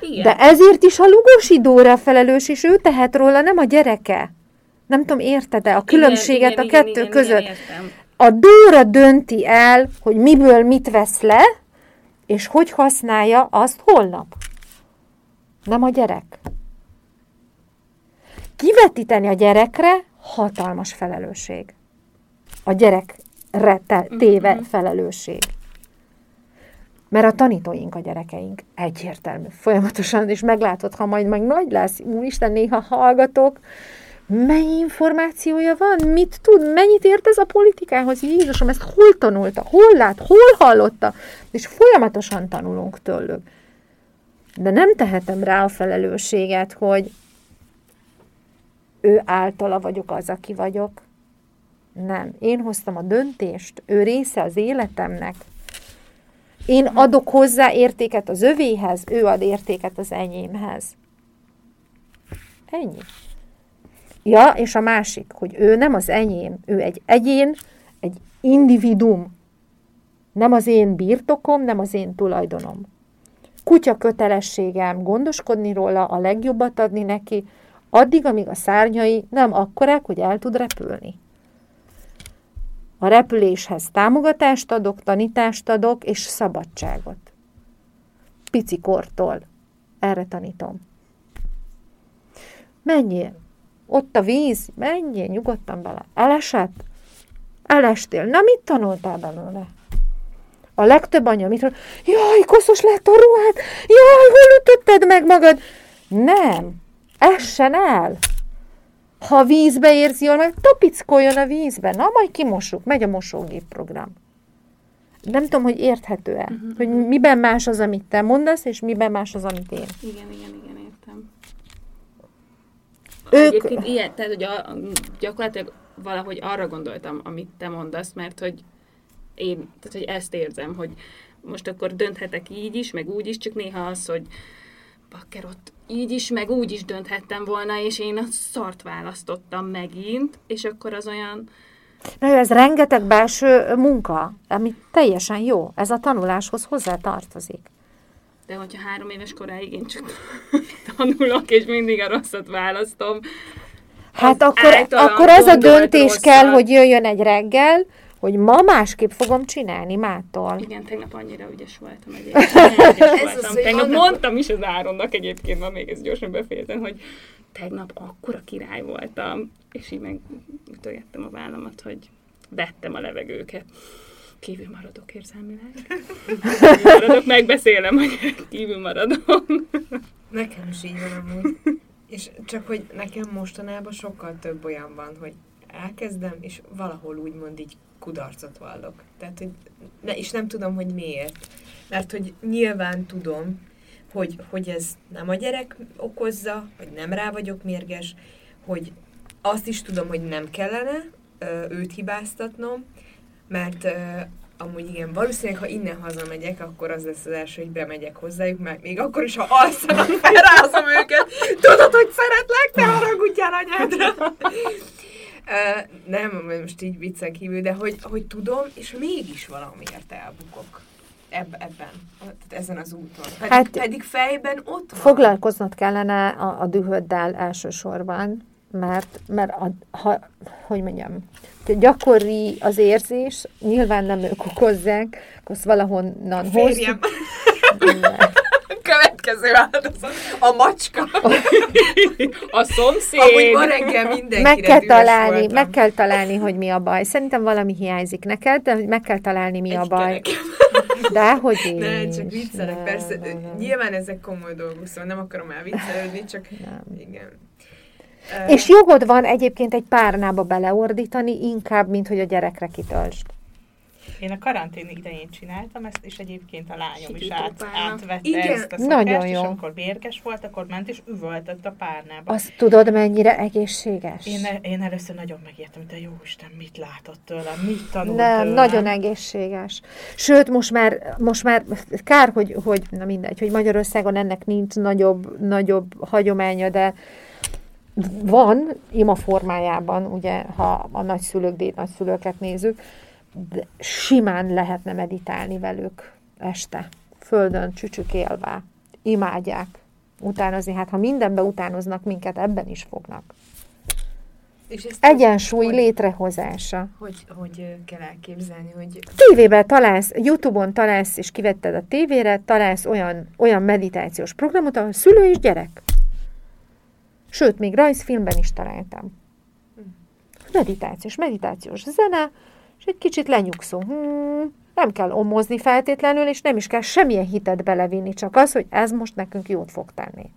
Igen. De ezért is a Lugosi Dóra felelős, és ő tehet róla, nem a gyereke. Nem tudom, érted-e a különbséget igen, a igen, kettő igen, között? Igen, értem. A Dóra dönti el, hogy miből mit vesz le, és hogy használja azt holnap. Nem a gyerek. Kivetíteni a gyerekre hatalmas felelősség. A gyerekre te, téve felelősség. Mert a tanítóink a gyerekeink. Egyértelmű. Folyamatosan, és meglátod, ha majd meg nagy lesz, úristen, néha hallgatok, mennyi információja van, mit tud, mennyit ért ez a politikához, Jézusom, ezt hol tanulta, hol lát, hol hallotta, és folyamatosan tanulunk tőlük. De nem tehetem rá a felelősséget, hogy ő általa vagyok az, aki vagyok. Nem. Én hoztam a döntést, ő része az életemnek. Én adok hozzá értéket az övéhez, ő ad értéket az enyémhez. Ennyi. Ja, és a másik, hogy ő nem az enyém, ő egy egyén, egy individum. Nem az én birtokom, nem az én tulajdonom. Kutya kötelességem gondoskodni róla, a legjobbat adni neki, addig, amíg a szárnyai nem akkorák, hogy el tud repülni. A repüléshez támogatást adok, tanítást adok, és szabadságot. Pici kortól. Erre tanítom. Menjél. Ott a víz, menjél nyugodtan bele. Elesett? Elestél. Na, mit tanultál belőle? A legtöbb anya mit jaj, koszos lett a ruhád, jaj, hol ütötted meg magad? Nem, essen el. Ha vízbe érzi jól, meg tapickoljon a vízbe. Na, majd kimossuk, megy a mosógép program. Nem tudom, hogy érthető-e, uh-huh. hogy miben más az, amit te mondasz, és miben más az, amit én. Igen, igen, igen, értem. Ők- Egyébként ilyen, tehát hogy a, gyakorlatilag valahogy arra gondoltam, amit te mondasz, mert hogy én, tehát hogy ezt érzem, hogy most akkor dönthetek így is, meg úgy is, csak néha az, hogy bakker ott így is, meg úgy is dönthettem volna, és én a szart választottam megint, és akkor az olyan, Na ez rengeteg belső munka, ami teljesen jó. Ez a tanuláshoz hozzá tartozik. de hogyha három éves koráig én csak tanulok, és mindig a rosszat választom, Hát akkor, akkor az a döntés rosszat. kell, hogy jöjjön egy reggel, hogy ma másképp fogom csinálni mától. Igen, tegnap annyira ügyes voltam egyébként. Ügyes voltam. az, tegnap annak- mondtam is az Áronnak egyébként, ma még ezt gyorsan befejezem, hogy tegnap akkora király voltam, és így meg ütögettem a vállamat, hogy vettem a levegőket. Kívül maradok érzelmileg. Kívül maradok, megbeszélem, hogy kívül maradok. Nekem is így van amúgy. És csak, hogy nekem mostanában sokkal több olyan van, hogy elkezdem, és valahol úgymond így kudarcot vallok. Tehát, hogy ne, és nem tudom, hogy miért. Mert, hogy nyilván tudom, hogy, hogy ez nem a gyerek okozza, vagy nem rá vagyok mérges, hogy azt is tudom, hogy nem kellene ö, őt hibáztatnom, mert ö, amúgy igen, valószínűleg, ha innen hazamegyek, akkor az lesz az első, hogy bemegyek hozzájuk, mert még akkor is, ha alszanak, felrázom őket, tudod, hogy szeretlek, ne haragudjál anyádra. Nem, most így viccen kívül, de hogy, hogy tudom, és mégis valamiért elbukok eb- ebben, tehát ezen az úton. Pedig, Hát- pedig fejben ott van. Foglalkoznod kellene a, a dühöddel elsősorban, mert, mert a, ha, hogy mondjam, gyakori az érzés, nyilván nem ők okozzák, akkor azt valahonnan hozzuk. Következő áldozat. A macska. A szomszéd. Amúgy ma reggel mindenkire Meg kell, találni, voltam. meg kell találni, hogy mi a baj. Szerintem valami hiányzik neked, de meg kell találni, mi a Egy baj. kerek. De hogy is. Ne, csak viccelek, Nem, persze. nem, nem. Nyilván ezek komoly dolgok, szóval nem akarom elviccelődni, csak Nem. igen. És jogod van egyébként egy párnába beleordítani, inkább, mint hogy a gyerekre kitöltsd. Én a karantén idején csináltam ezt, és egyébként a lányom is át, átvette Igen. ezt a szokást, Nagyon és jó. amikor mérges volt, akkor ment és üvöltött a párnába. Azt tudod, mennyire egészséges? Én, én először nagyon megértem, hogy te jó Isten, mit látott tőlem, mit tanult Nem, tőlem. nagyon egészséges. Sőt, most már, most már kár, hogy, hogy, na mindegy, hogy Magyarországon ennek nincs nagyobb, nagyobb hagyománya, de van ima formájában, ugye, ha a nagyszülők, dédnagyszülőket nézzük, de simán lehetne meditálni velük este, földön csücsükélve. Imádják. utánozni. Hát ha mindenbe utánoznak minket, ebben is fognak. És ezt Egyensúly hogy, létrehozása. Hogy, hogy kell elképzelni, hogy Tévében találsz, Youtube-on találsz, és kivetted a tévére, találsz olyan, olyan meditációs programot, ahol szülő és gyerek. Sőt, még rajzfilmben is találtam. Meditációs, meditációs zene, és egy kicsit lenyugszó. Hmm, nem kell omozni feltétlenül, és nem is kell semmilyen hitet belevinni, csak az, hogy ez most nekünk jót fog tenni.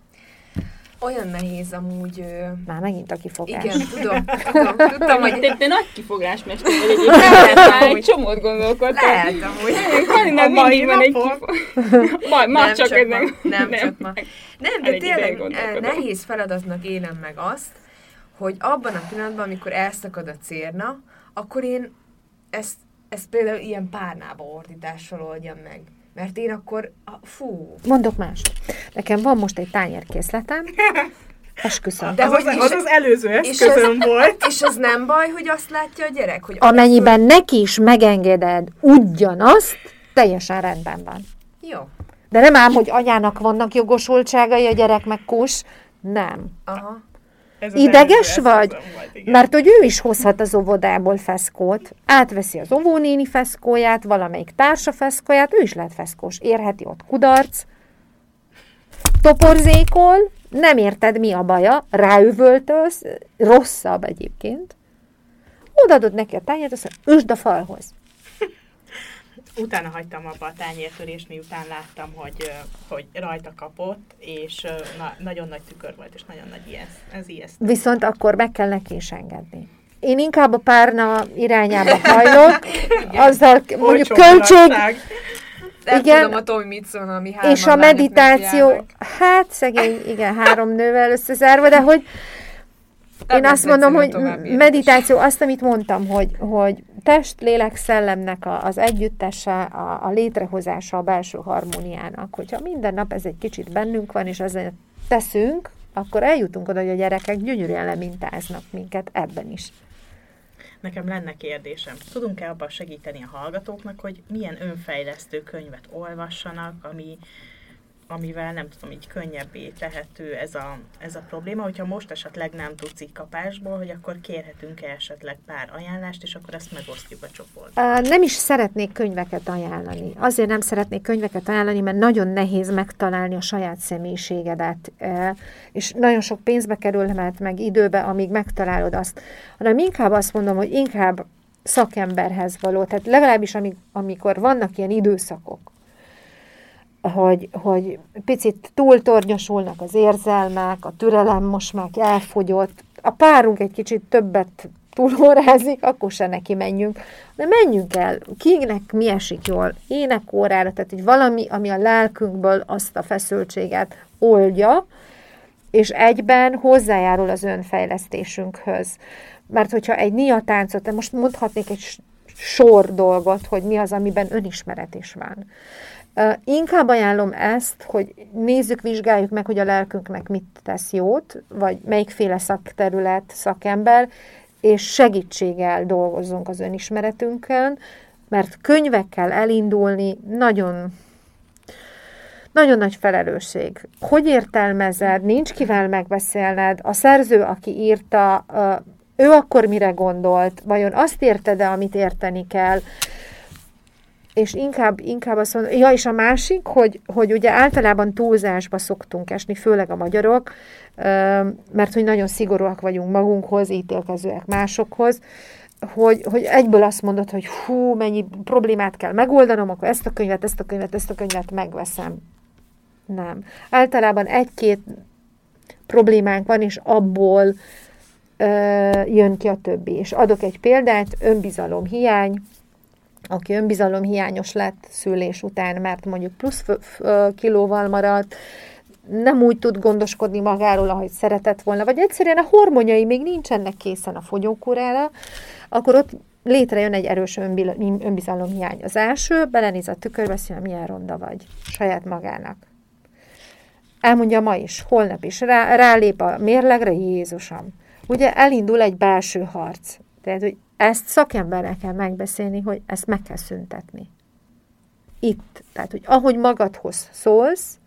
olyan nehéz amúgy... Ö, Már megint a kifogás. igen, tudom, tudom, tudtam, hogy Te, te nagy kifogásmester vagy egyébként, már egy csomót gondolkodtam. lehet amúgy. Kalinál mindig van egy kifogás. Majd, már Nem csak, csak ma, nem. nem csak ma. Nem, de tényleg eh, nehéz feladatnak élem meg azt, hogy abban a pillanatban, amikor elszakad a cérna, akkor én ezt, ezt például ilyen párnába ordítással oldjam meg. Mert én akkor, ah, fú, Mondok más. Nekem van most egy tányérkészletem, esküszöm. De az, hogy az, az, az előző és eszközöm volt. és az nem baj, hogy azt látja a gyerek? Hogy Amennyiben neki is megengeded ugyanazt, teljesen rendben van. Jó, De nem ám, hogy anyának vannak jogosultságai, a gyerek meg kus. Nem. aha. Ideges vagy? igen. Mert hogy ő is hozhat az óvodából feszkót, átveszi az óvónéni feszkóját, valamelyik társa feszkóját, ő is lehet feszkós. Érheti ott kudarc, toporzékol, nem érted mi a baja, ráüvöltölsz, rosszabb egyébként. Odaadod neki a tányért, azt mondja, üsd a falhoz. Utána hagytam abba a tányértörést, miután láttam, hogy, hogy rajta kapott, és na, nagyon nagy tükör volt, és nagyon nagy ijeszt, ez ijesztő. Viszont akkor meg kell neki is engedni. Én inkább a párna irányába hajlok, azzal mondjuk költség. Nem Igen. tudom a Tomi mit szól, ami és a meditáció, hát szegény, igen, három nővel összezárva, de hogy Nem én azt mondom, hogy meditáció, azt, amit mondtam, hogy, hogy test, lélek, szellemnek a, az együttese, a, a létrehozása a belső harmóniának. Hogyha minden nap ez egy kicsit bennünk van, és ezzel teszünk, akkor eljutunk oda, hogy a gyerekek gyönyörűen lemintáznak minket ebben is. Nekem lenne kérdésem. Tudunk-e abban segíteni a hallgatóknak, hogy milyen önfejlesztő könyvet olvassanak, ami, amivel nem tudom, így könnyebbé tehető ez a, ez a probléma, hogyha most esetleg nem tudsz így kapásból, hogy akkor kérhetünk-e esetleg pár ajánlást, és akkor ezt megosztjuk a csoportban. Nem is szeretnék könyveket ajánlani. Azért nem szeretnék könyveket ajánlani, mert nagyon nehéz megtalálni a saját személyiségedet, és nagyon sok pénzbe kerülhet meg időbe, amíg megtalálod azt. Hanem inkább azt mondom, hogy inkább szakemberhez való. Tehát legalábbis amik, amikor vannak ilyen időszakok, hogy, hogy picit túltornyosulnak az érzelmek, a türelem most már elfogyott, a párunk egy kicsit többet túlórázik, akkor se neki menjünk, de menjünk el, kinek mi esik jól, énekórára, tehát hogy valami, ami a lelkünkből azt a feszültséget oldja, és egyben hozzájárul az önfejlesztésünkhöz. Mert hogyha egy niatáncot, de most mondhatnék egy sor dolgot, hogy mi az, amiben önismeret is van. Inkább ajánlom ezt, hogy nézzük, vizsgáljuk meg, hogy a lelkünknek mit tesz jót, vagy melyikféle szakterület, szakember, és segítséggel dolgozzunk az önismeretünkön, mert könyvekkel elindulni nagyon nagyon nagy felelősség. Hogy értelmezed, nincs kivel megbeszélned, a szerző, aki írta, ő akkor mire gondolt, vajon azt érted-e, amit érteni kell, és inkább, inkább azt mondom, ja, és a másik, hogy, hogy ugye általában túlzásba szoktunk esni, főleg a magyarok, mert hogy nagyon szigorúak vagyunk magunkhoz, ítélkezőek másokhoz, hogy, hogy egyből azt mondod, hogy hú, mennyi problémát kell megoldanom, akkor ezt a könyvet, ezt a könyvet, ezt a könyvet megveszem. Nem. Általában egy-két problémánk van, és abból ö, jön ki a többi. És adok egy példát, önbizalom hiány, aki önbizalomhiányos lett szülés után, mert mondjuk plusz kilóval maradt, nem úgy tud gondoskodni magáról, ahogy szeretett volna, vagy egyszerűen a hormonjai még nincsenek készen a fogyókúrára, akkor ott létrejön egy erős önbizalomhiány. Az első, belenéz a tükörbe, azt mondja, milyen ronda vagy saját magának. Elmondja ma is, holnap is, rá, rálép a mérlegre, Jézusom. Ugye elindul egy belső harc. Tehát, hogy ezt szakemberrel kell megbeszélni, hogy ezt meg kell szüntetni. Itt. Tehát, hogy ahogy magadhoz szólsz,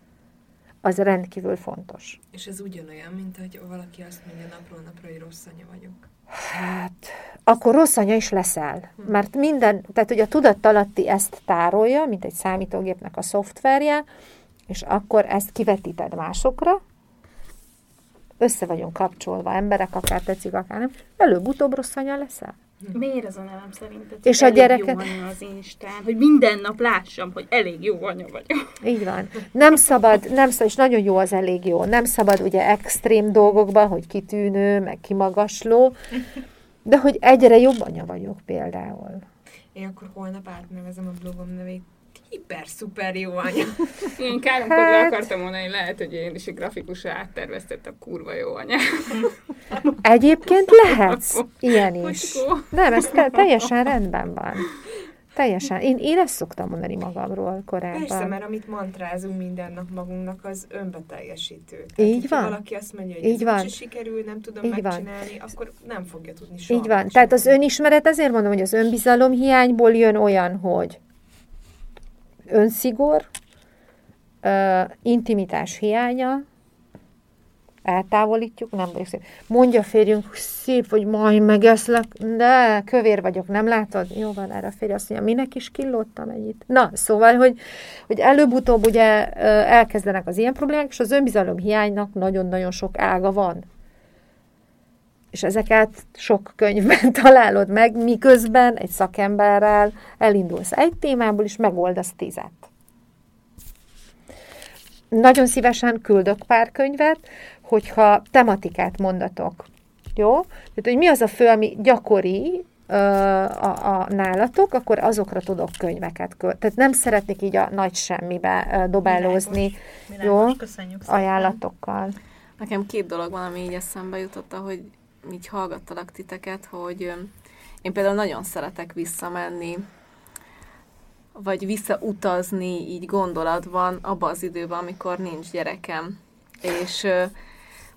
az rendkívül fontos. És ez ugyanolyan, mint hogy valaki azt mondja napról napra, hogy rossz anya vagyok. Hát, akkor rossz anya is leszel. Mert minden, tehát hogy a tudattalatti ezt tárolja, mint egy számítógépnek a szoftverje, és akkor ezt kivetíted másokra, össze vagyunk kapcsolva, emberek, akár tetszik, akár nem, előbb-utóbb rossz anya leszel. Miért ez a nevem szerinted? És a elég gyereke- jó az Instán, hogy minden nap lássam, hogy elég jó anya vagyok. Így van. Nem szabad, nem szabad, és nagyon jó az elég jó, nem szabad ugye extrém dolgokba, hogy kitűnő, meg kimagasló, de hogy egyre jobb anya vagyok például. Én akkor holnap átnevezem a blogom nevét. Hiper szuper jó anya. Én káromkodva hát... akartam mondani, lehet, hogy én is egy grafikusra átterveztettem kurva jó anya. Egyébként lehetsz ilyen is. Pucskó. Nem, ez te, teljesen rendben van. Teljesen. Én, én ezt szoktam mondani magamról korábban. Persze, mert amit mantrázunk minden nap magunknak, az önbeteljesítő. Így hogyha van. valaki azt mondja, hogy Így ez van. sikerül, nem tudom Így van. megcsinálni, akkor nem fogja tudni soha. Így van. Tehát az önismeret, ezért mondom, hogy az önbizalom hiányból jön olyan, hogy önszigor, ö, intimitás hiánya, eltávolítjuk, nem vagyok szép. Mondja a férjünk, hogy szép vagy, majd megeszlek, de kövér vagyok, nem látod? Jó van, erre a férj azt mondja, minek is killottam ennyit. Na, szóval, hogy, hogy előbb-utóbb ugye elkezdenek az ilyen problémák, és az önbizalom hiánynak nagyon-nagyon sok ága van. És ezeket sok könyvben találod meg, miközben egy szakemberrel elindulsz egy témából, és megoldasz tízet. Nagyon szívesen küldök pár könyvet, hogyha tematikát mondatok. Jó? Tehát, hogy mi az a fő, ami gyakori ö, a, a nálatok, akkor azokra tudok könyveket küldeni. Tehát nem szeretnék így a nagy semmibe ö, dobálózni Világos, Jó. köszönjük szépen. ajánlatokkal. Nekem két dolog van, ami így eszembe jutott, ahogy így hallgattalak titeket, hogy én például nagyon szeretek visszamenni, vagy visszautazni így gondolatban abba az időben, amikor nincs gyerekem. És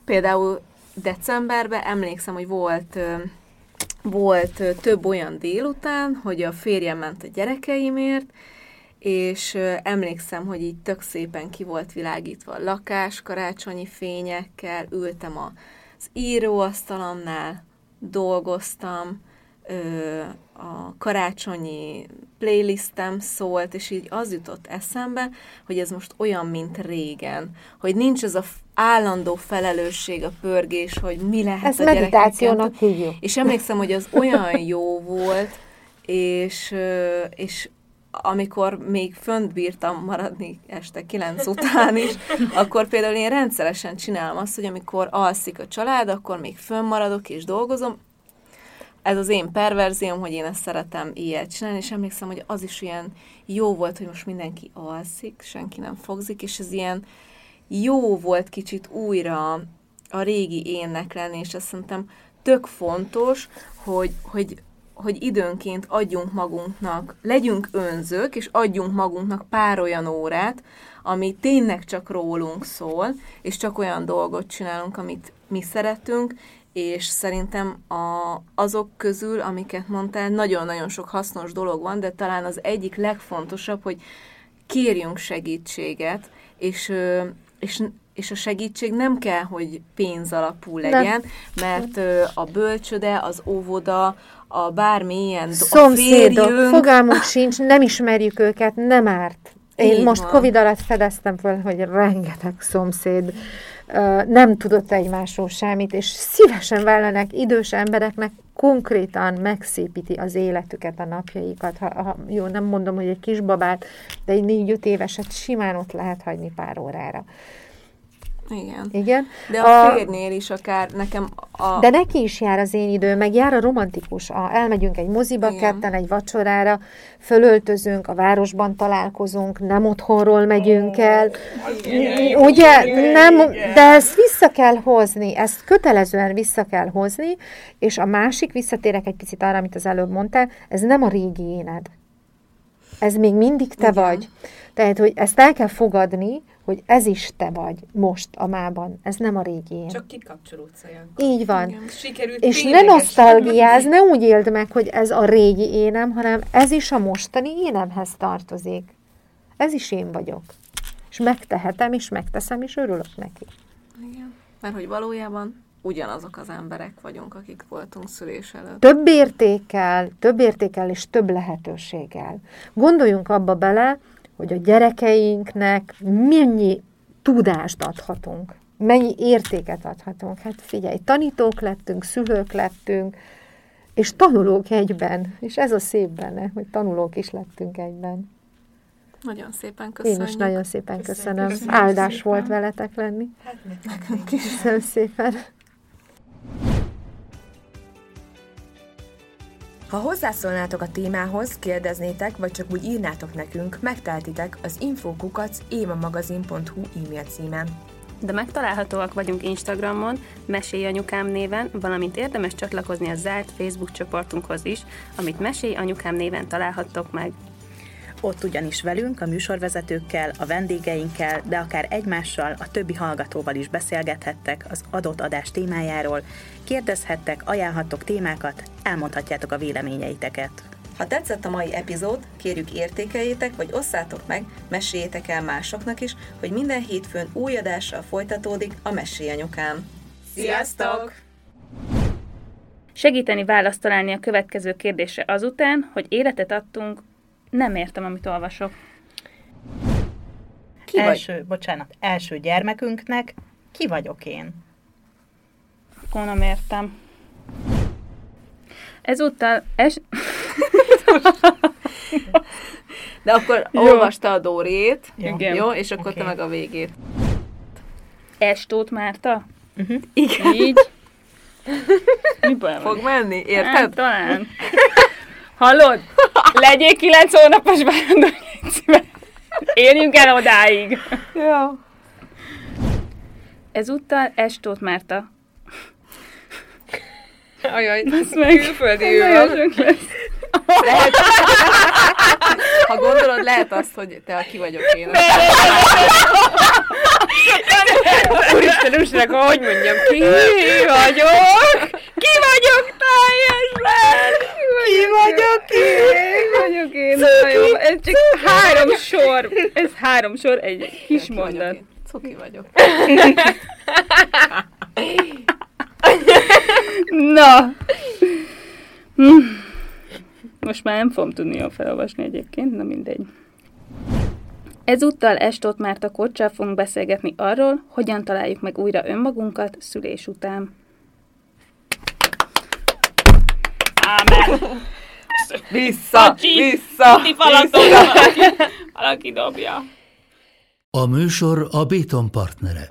például decemberben emlékszem, hogy volt volt több olyan délután, hogy a férjem ment a gyerekeimért, és emlékszem, hogy így tök szépen ki volt világítva a lakás karácsonyi fényekkel, ültem az íróasztalomnál, dolgoztam, ö, a karácsonyi playlistem szólt, és így az jutott eszembe, hogy ez most olyan, mint régen, hogy nincs az a állandó felelősség, a pörgés, hogy mi lehet Ezt a meditációnak hívjuk. És emlékszem, hogy az olyan jó volt, és, és amikor még fönt bírtam maradni este kilenc után is, akkor például én rendszeresen csinálom azt, hogy amikor alszik a család, akkor még fönnmaradok és dolgozom. Ez az én perverzióm, hogy én ezt szeretem ilyet csinálni, és emlékszem, hogy az is ilyen jó volt, hogy most mindenki alszik, senki nem fogzik, és ez ilyen jó volt kicsit újra a régi énnek lenni, és azt szerintem tök fontos, hogy, hogy, hogy időnként adjunk magunknak, legyünk önzők, és adjunk magunknak pár olyan órát, ami tényleg csak rólunk szól, és csak olyan dolgot csinálunk, amit mi szeretünk, és szerintem a, azok közül, amiket mondtál, nagyon-nagyon sok hasznos dolog van, de talán az egyik legfontosabb, hogy kérjünk segítséget, és, és, és a segítség nem kell, hogy pénz alapú legyen, mert ö, a bölcsöde, az óvoda, a bármilyen, do- a Szomszédok, férjünk, fogalmunk sincs, nem ismerjük őket, nem árt. Én Így most van. Covid alatt fedeztem fel, hogy rengeteg szomszéd nem tudott egymásról semmit, és szívesen vállalnak idős embereknek konkrétan megszépíti az életüket, a napjaikat. Ha, ha, jó, nem mondom, hogy egy kisbabát, de egy négy-öt éveset simán ott lehet hagyni pár órára. Igen. Igen? De a, A- férnél is akár nekem a... De neki is jár az én idő, meg jár a romantikus. A, elmegyünk egy moziba Igen. ketten, egy vacsorára, fölöltözünk, a városban találkozunk, nem otthonról megyünk el. Ugye, nem, de ezt vissza kell hozni, ezt kötelezően vissza kell hozni, és a másik, visszatérek egy picit arra, amit az előbb mondtál, ez nem a régi éned. Ez még mindig te Igen. vagy. Tehát, hogy ezt el kell fogadni, hogy ez is te vagy most a mában. Ez nem a régi én. Csak kikapcsolódsz olyankor. Így van. Igen. Sikerült És ne nosztalgiáz, ne úgy éld meg, hogy ez a régi énem, hanem ez is a mostani énemhez tartozik. Ez is én vagyok. És És megtehetem, és megteszem, és örülök neki. Igen. Mert hogy valójában ugyanazok az emberek vagyunk, akik voltunk szülés előtt. Több értékkel, több értékkel és több lehetőséggel. Gondoljunk abba bele, hogy a gyerekeinknek mennyi tudást adhatunk, mennyi értéket adhatunk. Hát figyelj, tanítók lettünk, szülők lettünk, és tanulók egyben. És ez a szép benne, hogy tanulók is lettünk egyben. Nagyon szépen köszönjük. Én is nagyon szépen köszönöm. Köszönjük Áldás szépen. volt veletek lenni. Hát nekünk is. Köszönöm szépen. Ha hozzászólnátok a témához, kérdeznétek, vagy csak úgy írnátok nekünk, megteltitek az infokukac évamagazin.hu e-mail címen. De megtalálhatóak vagyunk Instagramon, Mesélj Anyukám néven, valamint érdemes csatlakozni a zárt Facebook csoportunkhoz is, amit Mesélj Anyukám néven találhattok meg. Ott ugyanis velünk, a műsorvezetőkkel, a vendégeinkkel, de akár egymással, a többi hallgatóval is beszélgethettek az adott adás témájáról, kérdezhettek, ajánlhattok témákat, elmondhatjátok a véleményeiteket. Ha tetszett a mai epizód, kérjük értékeljétek, vagy osszátok meg, meséljétek el másoknak is, hogy minden hétfőn új adással folytatódik a Mesélyanyukám. Sziasztok! Segíteni választ találni a következő kérdésre azután, hogy életet adtunk, nem értem, amit olvasok. Ki vagy? első, bocsánat, első gyermekünknek ki vagyok én? Akkor nem értem. Ezúttal es... De akkor Jó. olvasta a Dórét, Jó. Igen. jó? És akkor Oké. te meg a végét. Estót Márta? Uh-huh. Igen. Így? Mi baj? Fog menni, Hát, érted? talán. Hallod? Legyél kilenc hónapos várandó. Éljünk el odáig. Jó. Ezúttal Estót Márta. Ajaj, Basz meg. külföldi ő van. Lehet, ha gondolod, lehet azt, hogy te a ki vagyok én. Úristen, úristen, hogy mondjam ki? vagyok? Ki vagyok teljesen? Ki vagyok én? Ki vagyok én? Jó, ez csak három sor. Ez három sor, egy kis Ki vagyok mondat. én. Cuki vagyok. Na. Most már nem fogom tudni jól felolvasni egyébként, na mindegy. Ezúttal Estot Márta Kocsal fogunk beszélgetni arról, hogyan találjuk meg újra önmagunkat szülés után. Ámen. Vissza, vissza, Valaki, valaki dobja. A műsor a Béton partnere.